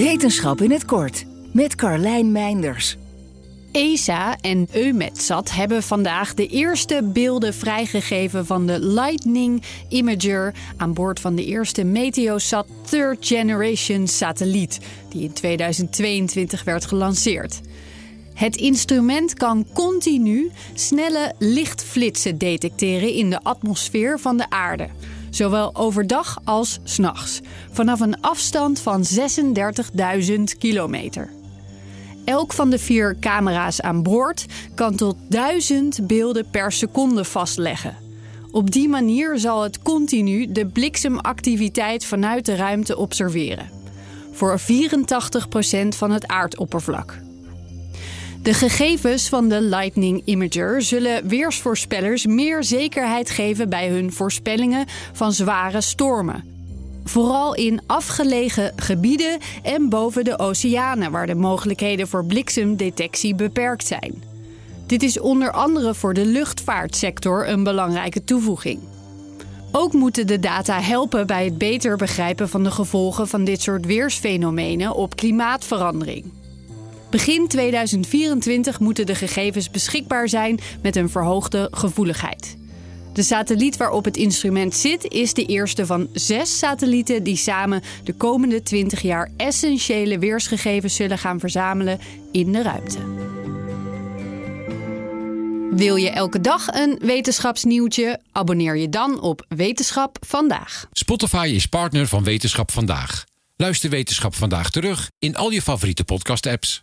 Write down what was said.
Wetenschap in het kort met Carlijn Meinders. ESA en EUMETSAT hebben vandaag de eerste beelden vrijgegeven van de Lightning Imager aan boord van de eerste Meteosat Third Generation satelliet, die in 2022 werd gelanceerd. Het instrument kan continu snelle lichtflitsen detecteren in de atmosfeer van de aarde zowel overdag als s'nachts, vanaf een afstand van 36.000 kilometer. Elk van de vier camera's aan boord kan tot 1000 beelden per seconde vastleggen. Op die manier zal het continu de bliksemactiviteit vanuit de ruimte observeren. Voor 84% van het aardoppervlak. De gegevens van de Lightning Imager zullen weersvoorspellers meer zekerheid geven bij hun voorspellingen van zware stormen. Vooral in afgelegen gebieden en boven de oceanen, waar de mogelijkheden voor bliksemdetectie beperkt zijn. Dit is onder andere voor de luchtvaartsector een belangrijke toevoeging. Ook moeten de data helpen bij het beter begrijpen van de gevolgen van dit soort weersfenomenen op klimaatverandering. Begin 2024 moeten de gegevens beschikbaar zijn met een verhoogde gevoeligheid. De satelliet waarop het instrument zit is de eerste van zes satellieten die samen de komende 20 jaar essentiële weersgegevens zullen gaan verzamelen in de ruimte. Wil je elke dag een wetenschapsnieuwtje? Abonneer je dan op Wetenschap vandaag. Spotify is partner van Wetenschap vandaag. Luister Wetenschap vandaag terug in al je favoriete podcast-apps.